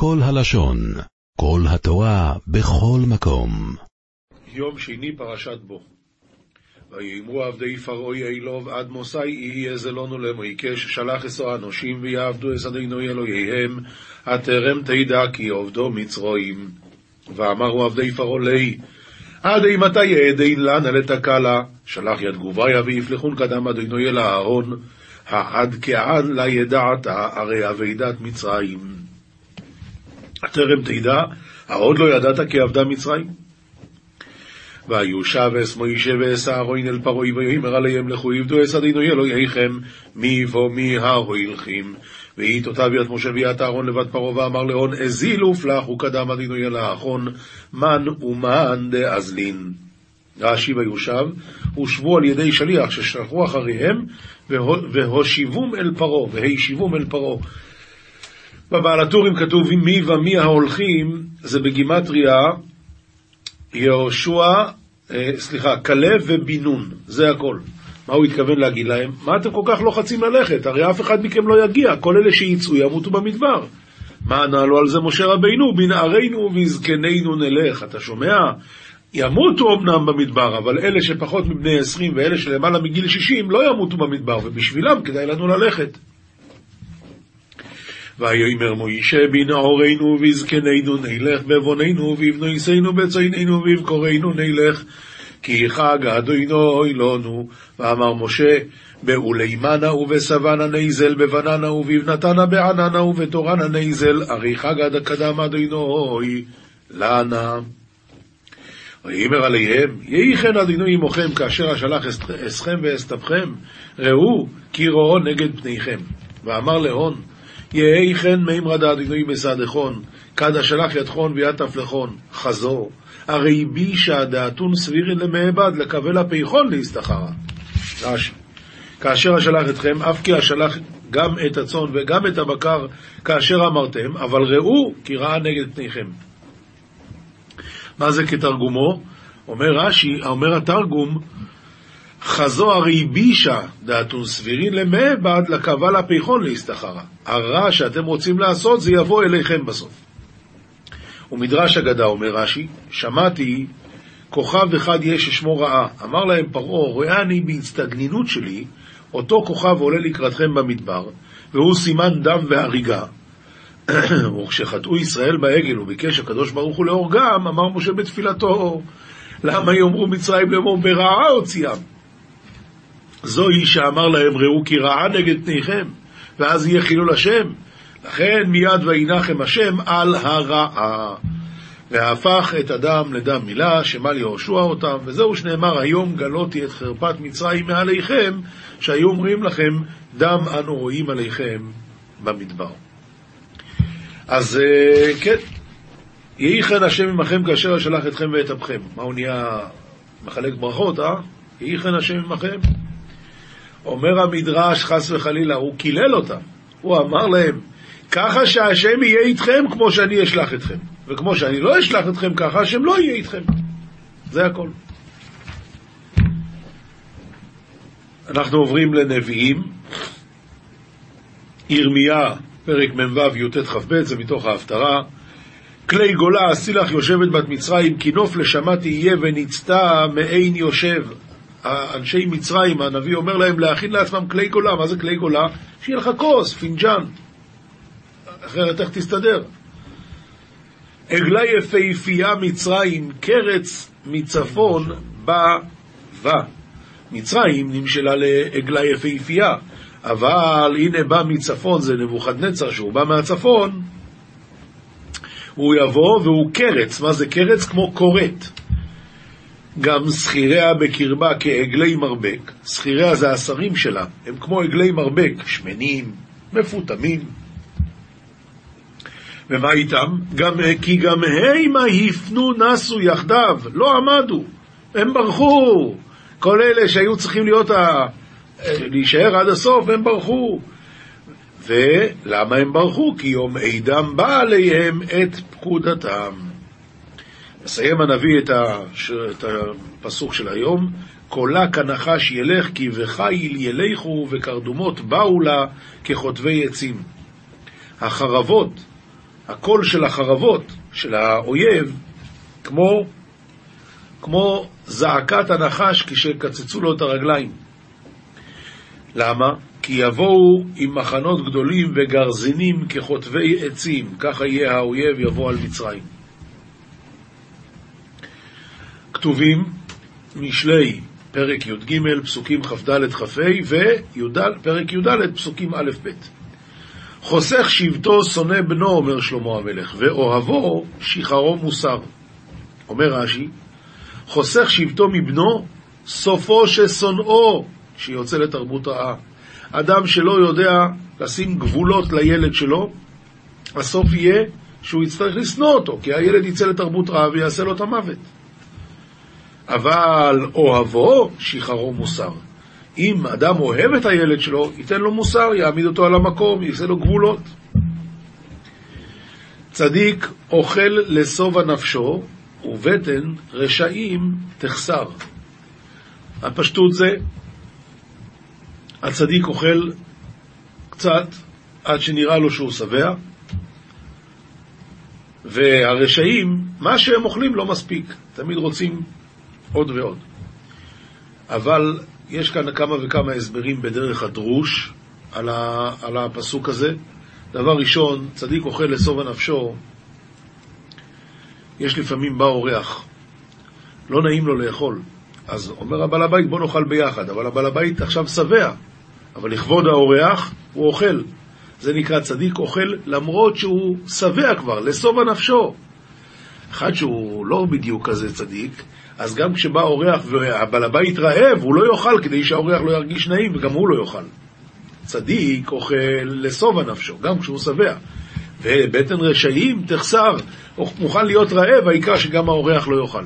כל הלשון, כל התורה, בכל מקום. יום שני פרשת בו. ויאמרו עבדי פרעוי אילוב עד מוסי יהיה זלונו למויקש שלח אסו אנושים ויעבדו אס אדינו אלוהיהם הטרם תדע כי עובדו מצרועים. ואמרו עבדי פרעה לי עד אימתי יעדין לנה לתקלה שלח יד גוביה ויפלחון קדם אדינו אל אהרון העד כעד לה ידעת הרי אבידת מצרים. הטרם תדע, העוד לא ידעת כי עבדה מצרים? ויושב אס מוישה ואס אהרון אל פרעוי ויאמר עליהם לכו עבדו אס אדינו אלוהיכם מי בו מי ההוילכים ויהי תותב יד משה ויד אהרון לבד פרעה ואמר להון הזילו פלח וקדם אדינו אל האחון מן ומן דאזלין. רש"י ויושב הושבו על ידי שליח ששלחו אחריהם והושיבום אל פרעה והישיבום אל פרעה בבעל הטורים כתוב מי ומי ההולכים זה בגימטריה יהושע, אה, סליחה, כלב ובן נון, זה הכל. מה הוא התכוון להגיד להם? מה אתם כל כך לוחצים ללכת? הרי אף אחד מכם לא יגיע, כל אלה שיצאו ימותו במדבר. מה ענה לו על זה משה רבינו? בנערינו ובזקנינו נלך. אתה שומע? ימותו אמנם במדבר, אבל אלה שפחות מבני 20 ואלה שלמעלה מגיל 60 לא ימותו במדבר, ובשבילם כדאי לנו ללכת. ויאמר מוישה בנעורינו ובזקנינו נלך, בבנינו ובבנותינו בצאננו ובבקרנו נלך, כי חג אדוני לנו. ואמר משה, בעולימנא ובסבנא ניזיל, בבננא ובבנתנא בעננא ובתורנא ניזיל, ארי חגא קדם אדוני לנה. ויאמר עליהם, יהי כן אדינו עמכם כאשר אשלח אסכם ואסתבכם, ראו כי רואו נגד פניכם. ואמר להון, יהי כן מימרא דאדינוי בסדכון, כד אשלח ידכון ויד תפלכון, חזור, הרי בישא דאתון סבירין למעבד לקבל הפיכון להסתחרה. רש"י, כאשר אשלח אתכם, אף כי אשלח גם את הצאן וגם את הבקר כאשר אמרתם, אבל ראו כי ראה נגד פניכם. מה זה כתרגומו? אומר רש"י, אומר התרגום, חזו הרי בישה דעתון סבירין למעבד לקבל הפיכון להסתחרה. הרע שאתם רוצים לעשות זה יבוא אליכם בסוף. ומדרש אגדה אומר רש"י, שמעתי כוכב אחד יש ששמו רעה. אמר להם פרעה, רואה אני בהצטגנינות שלי, אותו כוכב עולה לקראתכם במדבר, והוא סימן דם והריגה. וכשחטאו ישראל בעגל וביקש הקדוש ברוך הוא להורגם, אמר משה בתפילתו, למה יאמרו מצרים לאמור ברעה הוציאם? זוהי שאמר להם ראו כי רעה נגד פניכם, ואז יהיה חילול השם. לכן מיד וינחם השם על הרעה. והפך את הדם לדם מילה, שמל יהושע אותם, וזהו שנאמר, היום גלותי את חרפת מצרים מעליכם, שהיו אומרים לכם, דם אנו רואים עליכם במדבר. אז כן, יהי כן השם עמכם כאשר אשלח אתכם ואת אפכם. מה הוא נהיה מחלק ברכות, אה? יהי כן השם עמכם. אומר המדרש, חס וחלילה, הוא קילל אותם. הוא אמר להם, ככה שהשם יהיה איתכם כמו שאני אשלח אתכם. וכמו שאני לא אשלח אתכם ככה, השם לא יהיה איתכם. זה הכל. אנחנו עוברים לנביאים. ירמיה, פרק מ"ו, י"ט כ"ב, זה מתוך ההפטרה. כלי גולה, הסילח יושבת בת מצרים, כי נוף לשמעתי יהיה ונצתה מעין יושב. אנשי מצרים, הנביא אומר להם להכין לעצמם כלי גולה. מה זה כלי גולה? שיהיה לך כוס, פינג'אן. אחרת איך תסתדר? עגלה יפהפייה מצרים, קרץ מצפון בא. מצרים נמשלה לעגלה יפהפייה, אבל הנה בא מצפון, זה נבוכדנצר, שהוא בא מהצפון, הוא יבוא והוא קרץ. מה זה קרץ? כמו כורת. גם שכיריה בקרבה כעגלי מרבק. שכיריה זה השרים שלה, הם כמו עגלי מרבק, שמנים, מפותמים. ומה איתם? גם, כי גם הימה הפנו נסו יחדיו, לא עמדו, הם ברחו. כל אלה שהיו צריכים להיות ה... להישאר עד הסוף, הם ברחו. ולמה הם ברחו? כי יום עידם בא עליהם את פקודתם. מסיים הנביא את, הש... את הפסוק של היום, קולה כנחש ילך כי וחיל ילכו וקרדומות באו לה כחוטבי עצים. החרבות, הקול של החרבות, של האויב, כמו, כמו זעקת הנחש כשקצצו לו את הרגליים. למה? כי יבואו עם מחנות גדולים וגרזינים כחוטבי עצים, ככה יהיה האויב יבוא על מצרים. כתובים משלי פרק י"ג, פסוקים כ"ד כ"ה, ופרק י"ד, פסוקים א' ב'. חוסך שבטו שונא בנו, אומר שלמה המלך, ואוהבו שחרו מוסר. אומר רש"י, חוסך שבטו מבנו, סופו ששונאו, שיוצא לתרבות רעה. אדם שלא יודע לשים גבולות לילד שלו, הסוף יהיה שהוא יצטרך לשנוא אותו, כי הילד יצא לתרבות רעה ויעשה לו את המוות. אבל אוהבו, שחרו מוסר. אם אדם אוהב את הילד שלו, ייתן לו מוסר, יעמיד אותו על המקום, יעשה לו גבולות. צדיק אוכל לשובע נפשו, ובטן רשעים תחסר. הפשטות זה, הצדיק אוכל קצת עד שנראה לו שהוא שבע, והרשעים, מה שהם אוכלים לא מספיק, תמיד רוצים עוד ועוד. אבל יש כאן כמה וכמה הסברים בדרך הדרוש על, ה, על הפסוק הזה. דבר ראשון, צדיק אוכל לשובע נפשו, יש לפעמים בא אורח, לא נעים לו לאכול. אז אומר הבעל הבית, בוא נאכל ביחד, אבל הבעל הבית עכשיו שבע, אבל לכבוד האורח הוא אוכל. זה נקרא צדיק אוכל למרות שהוא שבע כבר, לשובע נפשו. אחד שהוא לא בדיוק כזה צדיק, אז גם כשבא אורח והבעל הבית רעב, הוא לא יאכל כדי שהאורח לא ירגיש נעים וגם הוא לא יאכל. צדיק אוכל לשובע נפשו, גם כשהוא שבע. ובטן רשעים תחסר, מוכן להיות רעב, העיקר שגם האורח לא יאכל.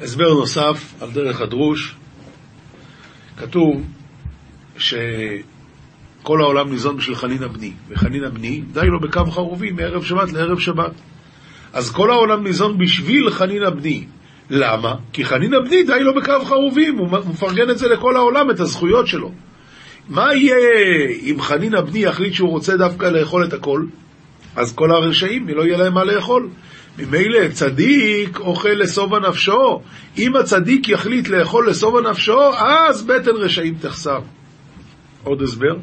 הסבר נוסף על דרך הדרוש, כתוב שכל העולם ניזון בשביל חנינא בני, וחנינא בני די לו בקו חרובי מערב שבת לערב שבת. אז כל העולם ניזון בשביל חנינא בני. למה? כי חנינא בני די לו בקו חרובים, הוא מפרגן את זה לכל העולם, את הזכויות שלו. מה יהיה אם חנינא בני יחליט שהוא רוצה דווקא לאכול את הכל? אז כל הרשעים, לא יהיה להם מה לאכול. ממילא צדיק אוכל לשובע נפשו. אם הצדיק יחליט לאכול לשובע נפשו, אז בטן רשעים תחסר. עוד הסבר?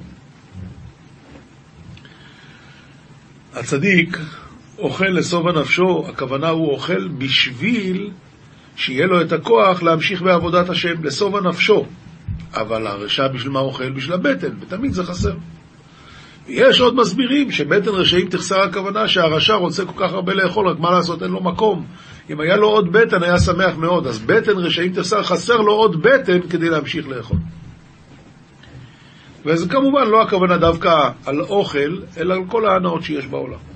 הצדיק אוכל לשובע נפשו, הכוונה הוא אוכל בשביל שיהיה לו את הכוח להמשיך בעבודת השם, לשובע נפשו. אבל הרשע בשביל מה אוכל? בשביל הבטן, ותמיד זה חסר. יש עוד מסבירים שבטן רשעים תחסר הכוונה שהרשע רוצה כל כך הרבה לאכול, רק מה לעשות, אין לו מקום. אם היה לו עוד בטן, היה שמח מאוד. אז בטן רשעים תחסר, חסר לו עוד בטן כדי להמשיך לאכול. וזה כמובן לא הכוונה דווקא על אוכל, אלא על כל ההנאות שיש בעולם.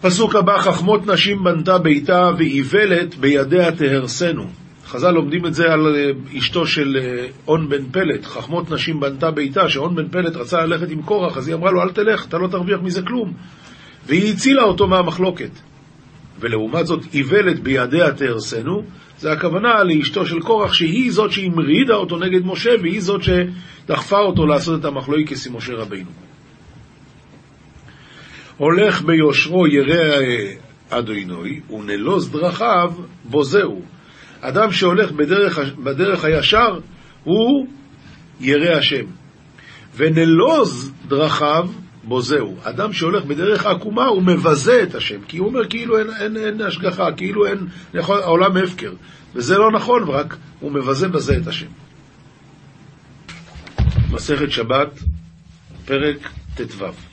פסוק הבא, חכמות נשים בנתה ביתה ואיוולת בידיה תהרסנו. חז"ל לומדים את זה על אה, אשתו של אה, און בן פלט, חכמות נשים בנתה ביתה, שאון בן פלט רצה ללכת עם קורח, אז היא אמרה לו, אל תלך, אתה לא תרוויח מזה כלום. והיא הצילה אותו מהמחלוקת. ולעומת זאת, איוולת בידיה תהרסנו, זה הכוונה לאשתו של קורח, שהיא זאת שהמרידה אותו נגד משה, והיא זאת שדחפה אותו לעשות את המחלוקס עם משה רבינו. הולך ביושרו ירא אדוני, ונלוז דרכיו בוזהו. אדם שהולך בדרך, בדרך הישר, הוא ירא השם. ונלוז דרכיו בוזהו. אדם שהולך בדרך העקומה, הוא מבזה את השם, כי הוא אומר כאילו אין, אין, אין השגחה, כאילו אין, יכול, העולם הפקר. וזה לא נכון, רק הוא מבזה בזה את השם. מסכת שבת, פרק ט"ו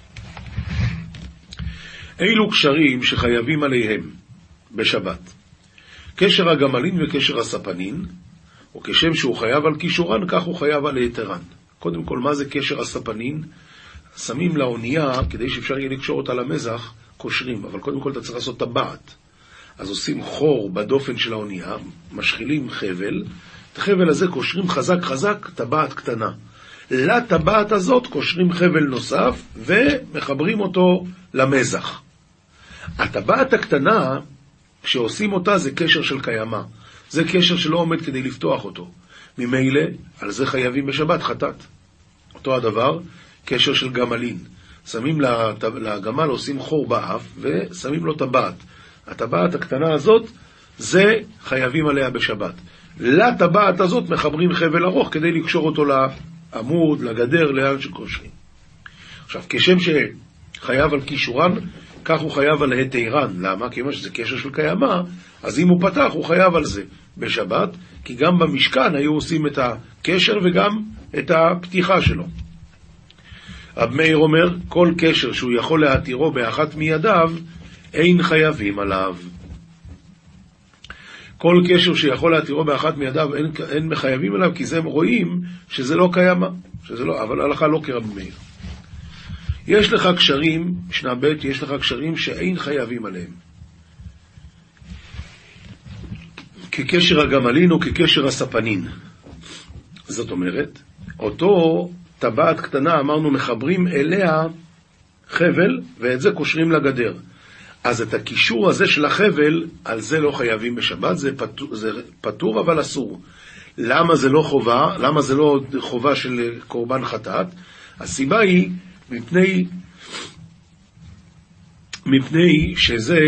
אילו קשרים שחייבים עליהם בשבת. קשר הגמלין וקשר הספנין, או כשם שהוא חייב על כישורן, כך הוא חייב על היתרן. קודם כל, מה זה קשר הספנין? שמים לאונייה, כדי שאפשר יהיה לקשור אותה למזח, קושרים, אבל קודם כל אתה צריך לעשות טבעת. אז עושים חור בדופן של האונייה, משחילים חבל, את החבל הזה קושרים חזק חזק, טבעת קטנה. לטבעת הזאת קושרים חבל נוסף ומחברים אותו למזח. הטבעת הקטנה, כשעושים אותה זה קשר של קיימא. זה קשר שלא עומד כדי לפתוח אותו. ממילא, על זה חייבים בשבת חטאת. אותו הדבר, קשר של גמלין. שמים לגמל, עושים חור באף, ושמים לו טבעת. הטבעת הקטנה הזאת, זה חייבים עליה בשבת. לטבעת הזאת מחברים חבל ארוך כדי לקשור אותו לעמוד, לגדר, לאן שקושרים. עכשיו, כשם שחייב על כישורן, כך הוא חייב על היתרן. למה? כיוון שזה קשר של קיימא, אז אם הוא פתח, הוא חייב על זה בשבת, כי גם במשכן היו עושים את הקשר וגם את הפתיחה שלו. רב מאיר אומר, כל קשר שהוא יכול להתירו באחת מידיו, אין חייבים עליו. כל קשר שיכול להתירו באחת מידיו, אין, אין מחייבים עליו, כי זה רואים שזה לא קיימא, שזה לא, אבל הלכה לא כרב מאיר. יש לך קשרים, משנה ב', יש לך קשרים שאין חייבים עליהם. כקשר הגמלין או כקשר הספנין. זאת אומרת, אותו טבעת קטנה, אמרנו, מחברים אליה חבל, ואת זה קושרים לגדר. אז את הקישור הזה של החבל, על זה לא חייבים בשבת, זה פטור, זה פטור אבל אסור. למה זה לא חובה? למה זה לא חובה של קורבן חטאת? הסיבה היא מפני, מפני שזה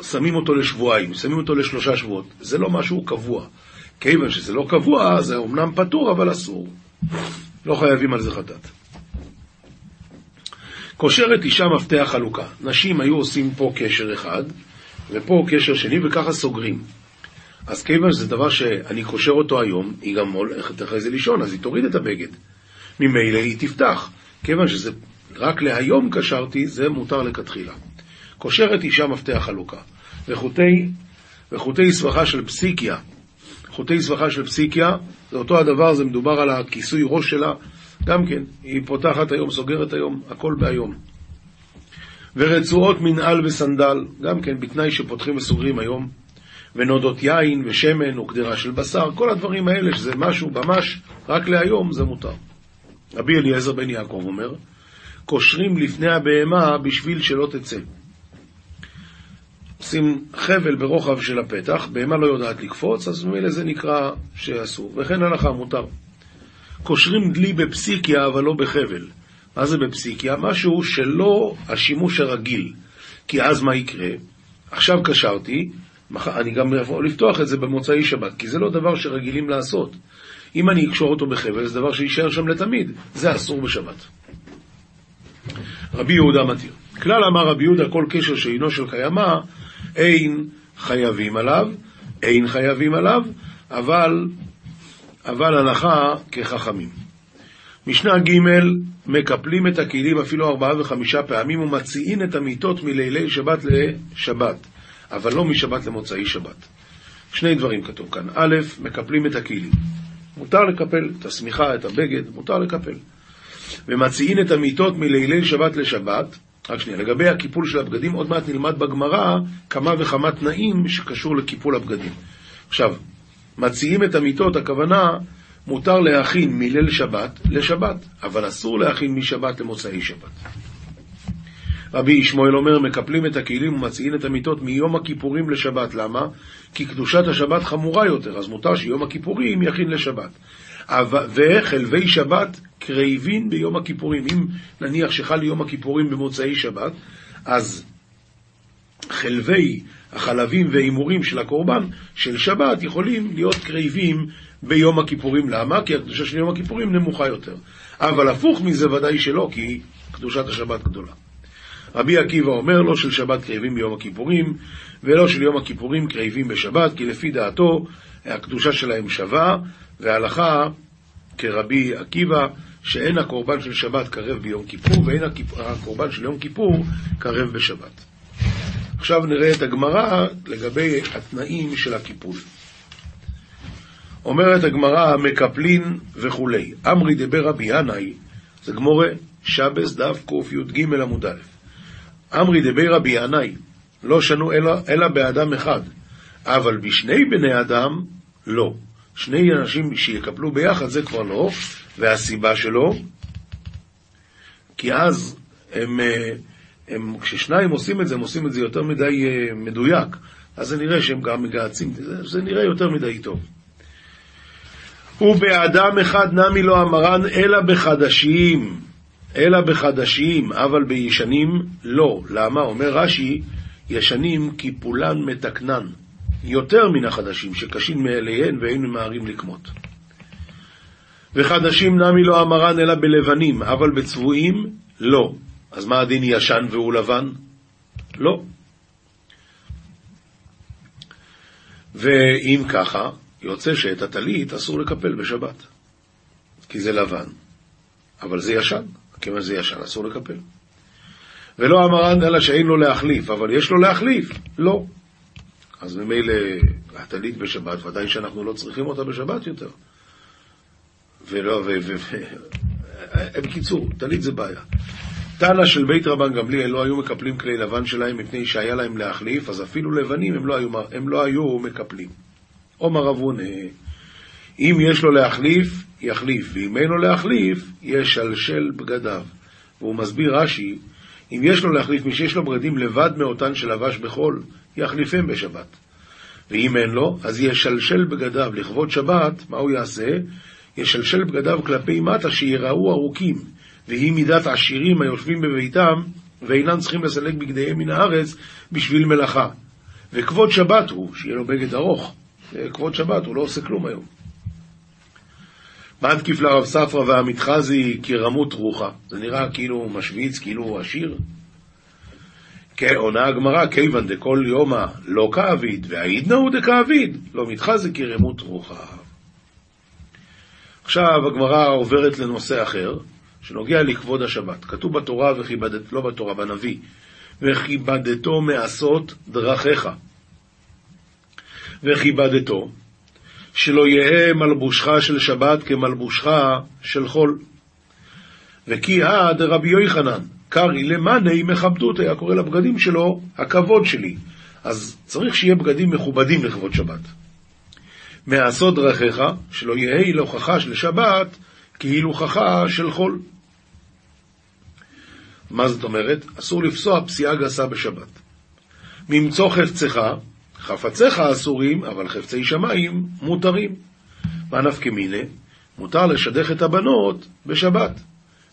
ששמים אותו לשבועיים, שמים אותו לשלושה שבועות. זה לא משהו קבוע. כיוון שזה לא קבוע, זה אומנם פטור אבל אסור. לא חייבים על זה חטאת. קושרת אישה מפתח חלוקה. נשים היו עושים פה קשר אחד, ופה קשר שני, וככה סוגרים. אז כיוון שזה דבר שאני קושר אותו היום, היא גם הולכת אחרי זה לישון, אז היא תוריד את הבגד. ממילא היא תפתח. כיוון שזה רק להיום קשרתי, זה מותר לכתחילה. קושרת אישה מפתח חלוקה. וחוטי, וחוטי סבכה של פסיקיה. חוטי סבכה של פסיקיה, זה אותו הדבר, זה מדובר על הכיסוי ראש שלה, גם כן, היא פותחת היום, סוגרת היום, הכל בהיום. ורצועות מנעל וסנדל, גם כן, בתנאי שפותחים וסוגרים היום. ונודות יין ושמן וקדרה של בשר, כל הדברים האלה, שזה משהו ממש רק להיום, זה מותר. רבי אליעזר בן יעקב אומר, קושרים לפני הבהמה בשביל שלא תצא. עושים חבל ברוחב של הפתח, בהמה לא יודעת לקפוץ, אז ממילא זה נקרא שאסור, וכן הלכה מותר. קושרים דלי בפסיקיה, אבל לא בחבל. מה זה בפסיקיה? משהו שלא השימוש הרגיל. כי אז מה יקרה? עכשיו קשרתי, אני גם יכול לפתוח את זה במוצאי שבת, כי זה לא דבר שרגילים לעשות. אם אני אקשור אותו בחבל, זה דבר שיישאר שם לתמיד. זה אסור בשבת. רבי יהודה מתיר. כלל אמר רבי יהודה, כל קשר שאינו של קיימא, אין חייבים עליו, אין חייבים עליו, אבל, אבל הלכה כחכמים. משנה ג' מקפלים את הכלים אפילו ארבעה וחמישה פעמים ומציעים את המיטות מלילי שבת לשבת, אבל לא משבת למוצאי שבת. שני דברים כתוב כאן. א', מקפלים את הכלים. מותר לקפל את השמיכה, את הבגד, מותר לקפל. ומציעים את המיטות מלילי שבת לשבת, רק שנייה, לגבי הקיפול של הבגדים, עוד מעט נלמד בגמרא כמה וכמה תנאים שקשור לקיפול הבגדים. עכשיו, מציעים את המיטות, הכוונה, מותר להכין מליל שבת לשבת, אבל אסור להכין משבת למוצאי שבת. רבי ישמעאל אומר, מקפלים את הכלים ומציעים את המיטות מיום הכיפורים לשבת. למה? כי קדושת השבת חמורה יותר, אז מותר שיום הכיפורים יכין לשבת. וחלבי שבת קרייבין ביום הכיפורים. אם נניח שחל יום הכיפורים במוצאי שבת, אז חלבי החלבים וההימורים של הקורבן של שבת יכולים להיות קרייבים ביום הכיפורים. למה? כי הקדושה של יום הכיפורים נמוכה יותר. אבל הפוך מזה ודאי שלא, כי קדושת השבת גדולה. רבי עקיבא אומר, לא של שבת קרבים ביום הכיפורים, ולא של יום הכיפורים קרבים בשבת, כי לפי דעתו הקדושה שלהם שווה, והלכה כרבי עקיבא, שאין הקורבן של שבת קרב ביום כיפור, ואין הקורבן של יום כיפור קרב בשבת. עכשיו נראה את הגמרא לגבי התנאים של הקיפול. אומרת הגמרא, מקפלין וכולי. אמרי דבר רבי ינאי, זה גמורה, שבס דף קי"ג עמוד א'. אמרי דבר רבי ינאי, לא שנו אלא, אלא באדם אחד, אבל בשני בני אדם, לא. שני אנשים שיקפלו ביחד זה כבר לא, והסיבה שלו, כי אז הם, הם, כששניים עושים את זה, הם עושים את זה יותר מדי מדויק, אז זה נראה שהם גם מגהצים, זה, זה נראה יותר מדי טוב. ובאדם אחד נמי לא המרן, אלא בחדשים. אלא בחדשים, אבל בישנים לא. למה? אומר רש"י, ישנים קיפולן מתקנן, יותר מן החדשים, שקשים מאליהן ואין ממהרים לקמות. וחדשים נמי לא אמרן אלא בלבנים, אבל בצבועים לא. אז מה הדין ישן והוא לבן? לא. ואם ככה, יוצא שאת הטלית אסור לקפל בשבת, כי זה לבן, אבל זה ישן, כיוון שזה ישן אסור לקפל. ולא אמרן אלא שאין לו להחליף, אבל יש לו להחליף, לא. אז ממילא הטלית בשבת, ודאי שאנחנו לא צריכים אותה בשבת יותר. ולא, ו... ו... ו... בקיצור, טלית זה בעיה. תנא של בית רבן גמליאל לא היו מקפלים כלי לבן שלהם מפני שהיה להם להחליף, אז אפילו לבנים הם לא היו, הם לא היו מקפלים. עומר רב הונא, אם יש לו להחליף, יחליף, ואם אין לו להחליף, ישלשל בגדיו. והוא מסביר רש"י, אם יש לו להחליף מי שיש לו בגדים לבד מאותן שלבש בחול, יחליפם בשבת. ואם אין לו, אז ישלשל בגדיו לכבוד שבת, מה הוא יעשה? ישלשל בגדיו כלפי מטה שיראו ארוכים, והיא מידת עשירים היושבים בביתם, ואינם צריכים לסלק בגדיהם מן הארץ בשביל מלאכה. וכבוד שבת הוא, שיהיה לו בגד ארוך. כבוד שבת, הוא לא עושה כלום היום. מתקיף לרב ספרא והמתחזי כרמות רוחה. זה נראה כאילו משוויץ, כאילו הוא עשיר. עונה הגמרא, כיוון דכל יומא לא כאביד, והעיד נאו דכאביד, לא מתחזי כרמות רוחה. עכשיו הגמרא עוברת לנושא אחר, שנוגע לכבוד השבת. כתוב בתורה וכיבדת, לא בתורה, בנביא, וכיבדתו מעשות דרכיך. וכיבדתו, שלא יהא מלבושך של שבת כמלבושך של חול. וכי הא דרבי יוחנן, קרי למאני מכבדות, היה קורא לבגדים שלו הכבוד שלי. אז צריך שיהיה בגדים מכובדים לכבוד שבת. מעשות דרכיך, שלא יהא הילוכחה של שבת כהילוכחה של חול. מה זאת אומרת? אסור לפסוע פסיעה גסה בשבת. ממצוא חפצך, חפציך אסורים, אבל חפצי שמיים מותרים. מה נפקא מיני? מותר לשדך את הבנות בשבת.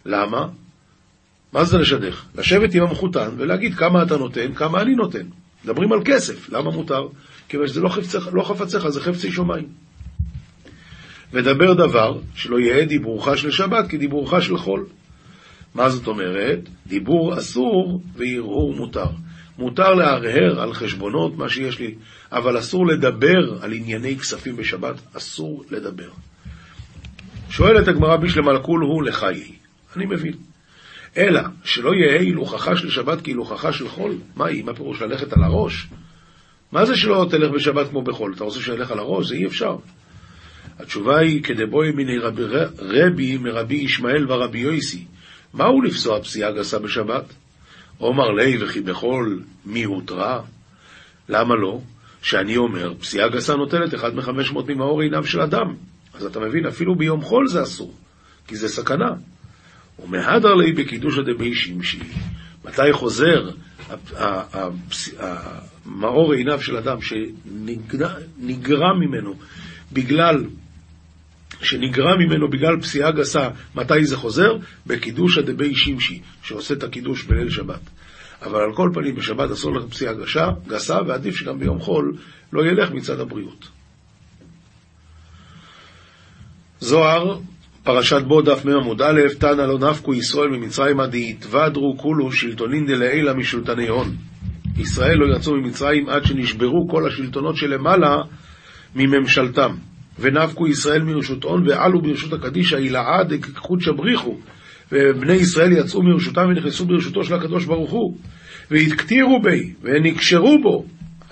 למה? מה זה לשדך? לשבת עם המחותן ולהגיד כמה אתה נותן, כמה אני נותן. מדברים על כסף, למה מותר? כיוון שזה לא, חפציך, לא חפציך, זה חפצי שמיים. ודבר דבר שלא יהא דיבורך של שבת כדיבורך של חול. מה זאת אומרת? דיבור אסור והרהור מותר. מותר להרהר על חשבונות, מה שיש לי, אבל אסור לדבר על ענייני כספים בשבת, אסור לדבר. שואלת הגמרא בישלמה לכול הוא לחיי. אני מבין. אלא שלא יהא הילוכחה של שבת כהילוכחה של חול. מה היא? מה פירוש ללכת על הראש? מה זה שלא תלך בשבת כמו בחול? אתה רוצה שילך על הראש? זה אי אפשר. התשובה היא, כדבוי מיני רבי, רבי מרבי ישמעאל ורבי יויסי. מהו לפסוע פסיעה גסה בשבת? עומר לי וכי בכל מי הותרה? למה לא? שאני אומר, פסיעה גסה נוטלת אחד מחמש מאות ממאור עיניו של אדם. אז אתה מבין, אפילו ביום חול זה אסור, כי זה סכנה. ומהדר לי בקידוש הדבי שמשי. מתי חוזר מאור עיניו של אדם שנגרע ממנו בגלל שנגרע ממנו בגלל פסיעה גסה, מתי זה חוזר? בקידוש הדבי שמשי, שעושה את הקידוש בליל שבת. אבל על כל פנים, בשבת אסור לך פסיעה גסה, גסה, ועדיף שגם ביום חול לא ילך מצד הבריאות. זוהר, פרשת בו דף מ עמוד א', תנא לא נפקו ישראל ממצרים עד יתוודרו כולו שלטונין דלעילה משלטני הון. ישראל לא יצאו ממצרים עד שנשברו כל השלטונות שלמעלה מממשלתם. ונאבקו ישראל מרשות הון ועלו ברשות הקדישא הילאה דקקחותשא בריחו ובני ישראל יצאו מרשותם ונכנסו ברשותו של הקדוש ברוך הוא. והתקטירו בי ונקשרו בו.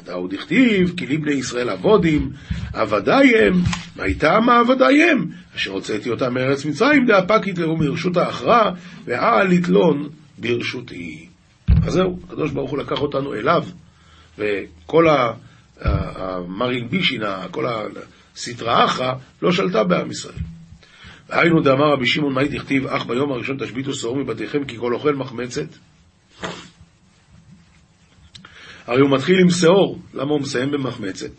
דאו דכתיב כי לבני ישראל עבודים עבדי הם מייתם העבדי הם אשר הוצאתי אותם מארץ מצרים דאפק יתלאו מרשות האחרא ואל יתלון ברשותי. אז זהו, הקדוש ברוך הוא לקח אותנו אליו וכל המרין בישינה, כל ה... סטרא אחרא לא שלטה בעם ישראל. היינו דאמר רבי שמעון מאי דכתיב אך ביום הראשון תשביתו שאור מבתיכם כי כל אוכל מחמצת. הרי הוא מתחיל עם שאור, למה הוא מסיים במחמצת?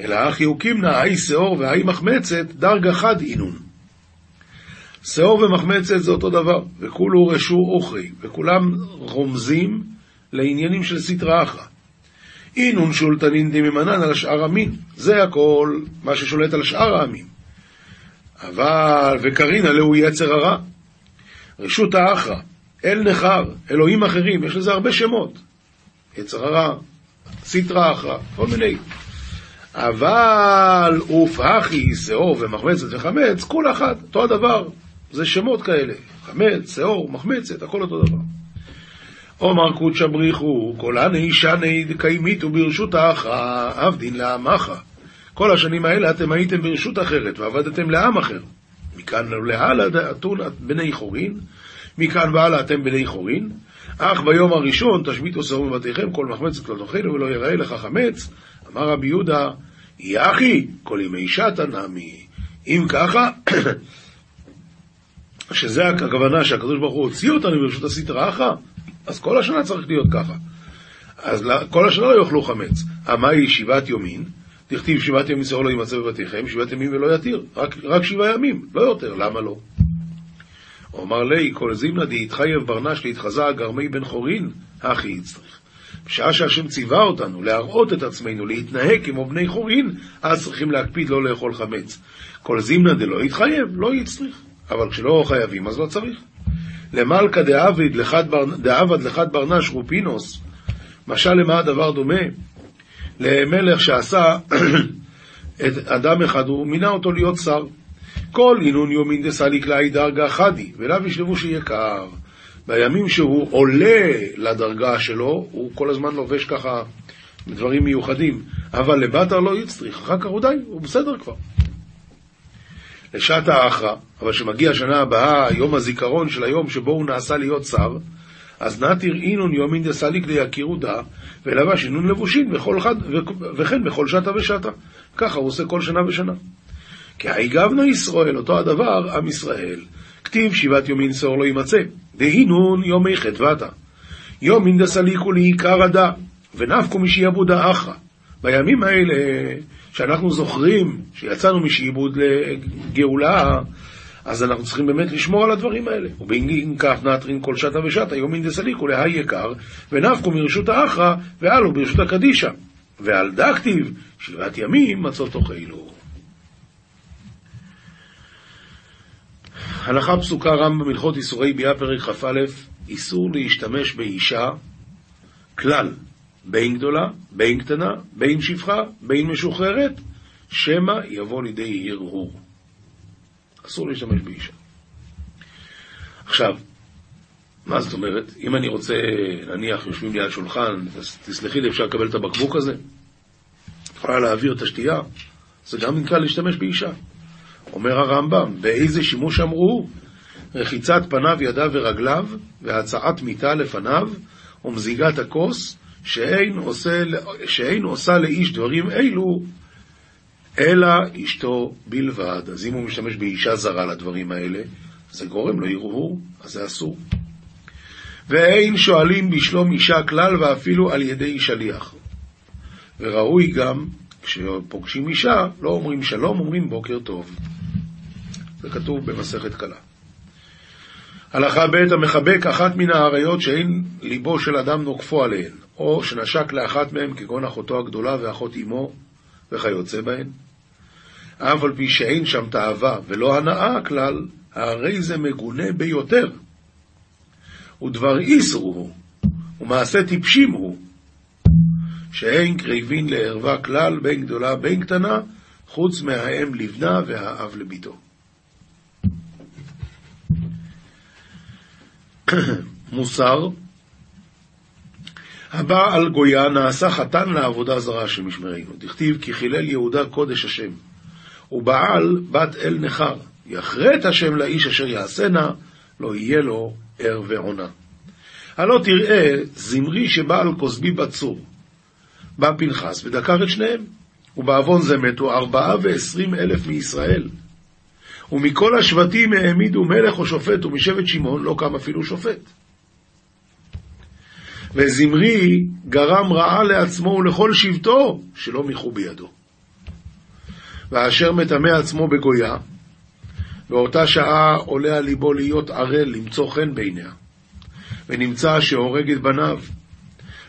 אלא אחי הוא קימנה, האי שאור והאי מחמצת, דרגה חד אינון. שאור ומחמצת זה אותו דבר, וכולו רשו אוכרי, וכולם רומזים לעניינים של סטרא אחרא. אינון שולטנין דמימנן על שאר המין, זה הכל מה ששולט על שאר העמים. אבל, וקרינה להו יצר הרע. רשות האחרא, אל נחר, אלוהים אחרים, יש לזה הרבה שמות. יצר הרע, סטרא אחרא, כל מיני. אבל עוף הכי, שאור ומחמצת וחמץ, כול אחת, אותו הדבר. זה שמות כאלה, חמץ, שאור, מחמצת, הכל אותו דבר. עומר קודשא בריחו, כל הני שני דקיימיתו ברשות האחרא, עבדין לעמך. כל השנים האלה אתם הייתם ברשות אחרת ועבדתם לעם אחר. מכאן להלאה אתון בני חורין, מכאן והלאה אתם בני חורין, אך ביום הראשון תשביתו שרו בבתיכם כל מחמצת לא תאכלו ולא יראה לך חמץ. אמר רבי יהודה, יחי, כל ימי שתה נמי. אם ככה, שזה הכוונה שהקדוש ברוך הוא הוציא אותנו ברשות הסטרא אחרא, אז כל השנה צריך להיות ככה. אז כל השנה לא יאכלו חמץ. היא שבעת יומין, תכתיב שבעת ימים שאור לא יימצא בבתיכם, שבעת ימים ולא יתיר. רק, רק שבעה ימים, לא יותר, למה לא? אומר לי, כל זימנה דהתחייב ברנש להתחזה גרמי בן חורין, הכי יצטרך. בשעה שהשם ציווה אותנו להראות את עצמנו, להתנהג כמו בני חורין, אז צריכים להקפיד לא לאכול חמץ. כל זימנה דלא יתחייב, לא יצטרך. אבל כשלא חייבים, אז לא צריך. למלכה דעבד לחד ברנש רופינוס, משל למה הדבר דומה? למלך שעשה את אדם אחד, הוא מינה אותו להיות שר. כל אינון יומין דסליק לאי דרגה חדי, ולאו ישלבו שיקר. בימים שהוא עולה לדרגה שלו, הוא כל הזמן לובש ככה דברים מיוחדים, אבל לבטר לא יצטריך, אחר כך הוא די, הוא בסדר כבר. לשעת האחרא, אבל כשמגיע השנה הבאה, יום הזיכרון של היום שבו הוא נעשה להיות שר, אז נתיר אינון יומין דסליק דיכירו דא, ולבש אינון לבושין בכל חד, וכן בכל שתה ושתה. ככה הוא עושה כל שנה ושנה. כי היגבנו ישראל, אותו הדבר, עם ישראל. כתיב שבעת יומין שאור לא יימצא, דהינון יומי חטבתה. יומין דסליקו לעיקר הדא, ונפקו משיעבודה אחרא. בימים האלה שאנחנו זוכרים שיצאנו משעבוד לגאולה, אז אנחנו צריכים באמת לשמור על הדברים האלה. ובאם כך נעטרין כל שתה ושתה, יומין דסליקו להי יקר, ונפקו מרשות האחרא, ועלו ברשות הקדישא. ועל דכתיב, שבעת ימים מצות תאכלו. הלכה פסוקה רמב"ם הלכות איסורי ביאה פרק כ"א, איסור להשתמש באישה כלל, בין גדולה, בין קטנה, בין שפחה, בין משוחררת, שמא יבוא לידי הרהור. אסור להשתמש באישה. עכשיו, מה זאת אומרת? אם אני רוצה, נניח, יושבים לי על שולחן, תסלחי לי, אפשר לקבל את הבקבוק הזה? יכולה להעביר את השתייה? זה גם נקרא להשתמש באישה. אומר הרמב"ם, באיזה שימוש אמרו? רחיצת פניו, ידיו ורגליו, והצעת מיטה לפניו, ומזיגת הכוס, שאין עושה, שאין עושה לאיש דברים אלו, אלא אשתו בלבד. אז אם הוא משתמש באישה זרה לדברים האלה, זה גורם לו הרהור, אז זה אסור. ואין שואלים בשלום אישה כלל ואפילו על ידי שליח. וראוי גם, כשפוגשים אישה, לא אומרים שלום, אומרים בוקר טוב. זה כתוב במסכת קלה. הלכה ב' המחבק אחת מן האריות שאין ליבו של אדם נוקפו עליהן, או שנשק לאחת מהן כגון אחותו הגדולה ואחות אמו וכיוצא בהן. אף על פי שאין שם תאווה ולא הנאה כלל, הרי זה מגונה ביותר. ודבר איסרו הוא, ומעשה טיפשים הוא, שאין קריבין לערווה כלל בין גדולה בין קטנה, חוץ מהאם לבנה והאב לביתו. מוסר הבא על גויה נעשה חתן לעבודה זרה שמשמרנו. דכתיב כי חילל יהודה קודש השם. ובעל בת אל נכר. יחרט השם לאיש אשר יעשנה, לא יהיה לו ער ועונה. הלא תראה זמרי שבא על כוסבי בצור. בא פנחס ודקר את שניהם. ובעוון זה מתו ארבעה ועשרים אלף מישראל. ומכל השבטים העמידו מלך או שופט, ומשבט שמעון לא קם אפילו שופט. וזמרי גרם רעה לעצמו ולכל שבטו, שלא מיחו בידו. ואשר מטמא עצמו בגויה, באותה שעה עולה על ליבו להיות ערל, למצוא חן בעיניה. ונמצא שהורג את בניו,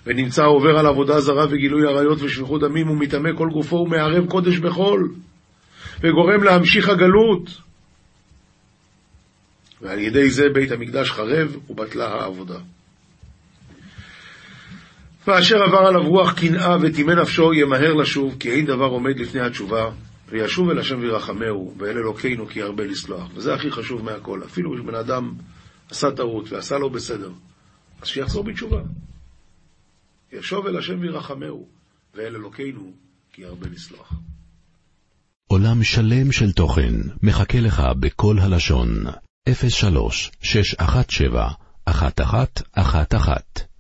ונמצא עובר על עבודה זרה וגילוי עריות ושפיכות דמים, ומטמא כל גופו ומערב קודש בחול, וגורם להמשיך הגלות. ועל ידי זה בית המקדש חרב ובטלה העבודה. ואשר עבר עליו רוח קנאה וטימא נפשו ימהר לשוב, כי אין דבר עומד לפני התשובה, וישוב אל השם וירחמהו, ואל אלוקינו כי ירבה לסלוח. וזה הכי חשוב מהכל. אפילו כשבן אדם עשה טעות ועשה לו בסדר, אז שיחזור בתשובה. ישוב אל השם וירחמהו, ואל אלוקינו כי ירבה לסלוח. עולם שלם של תוכן מחכה לך בכל הלשון, 03 617 1111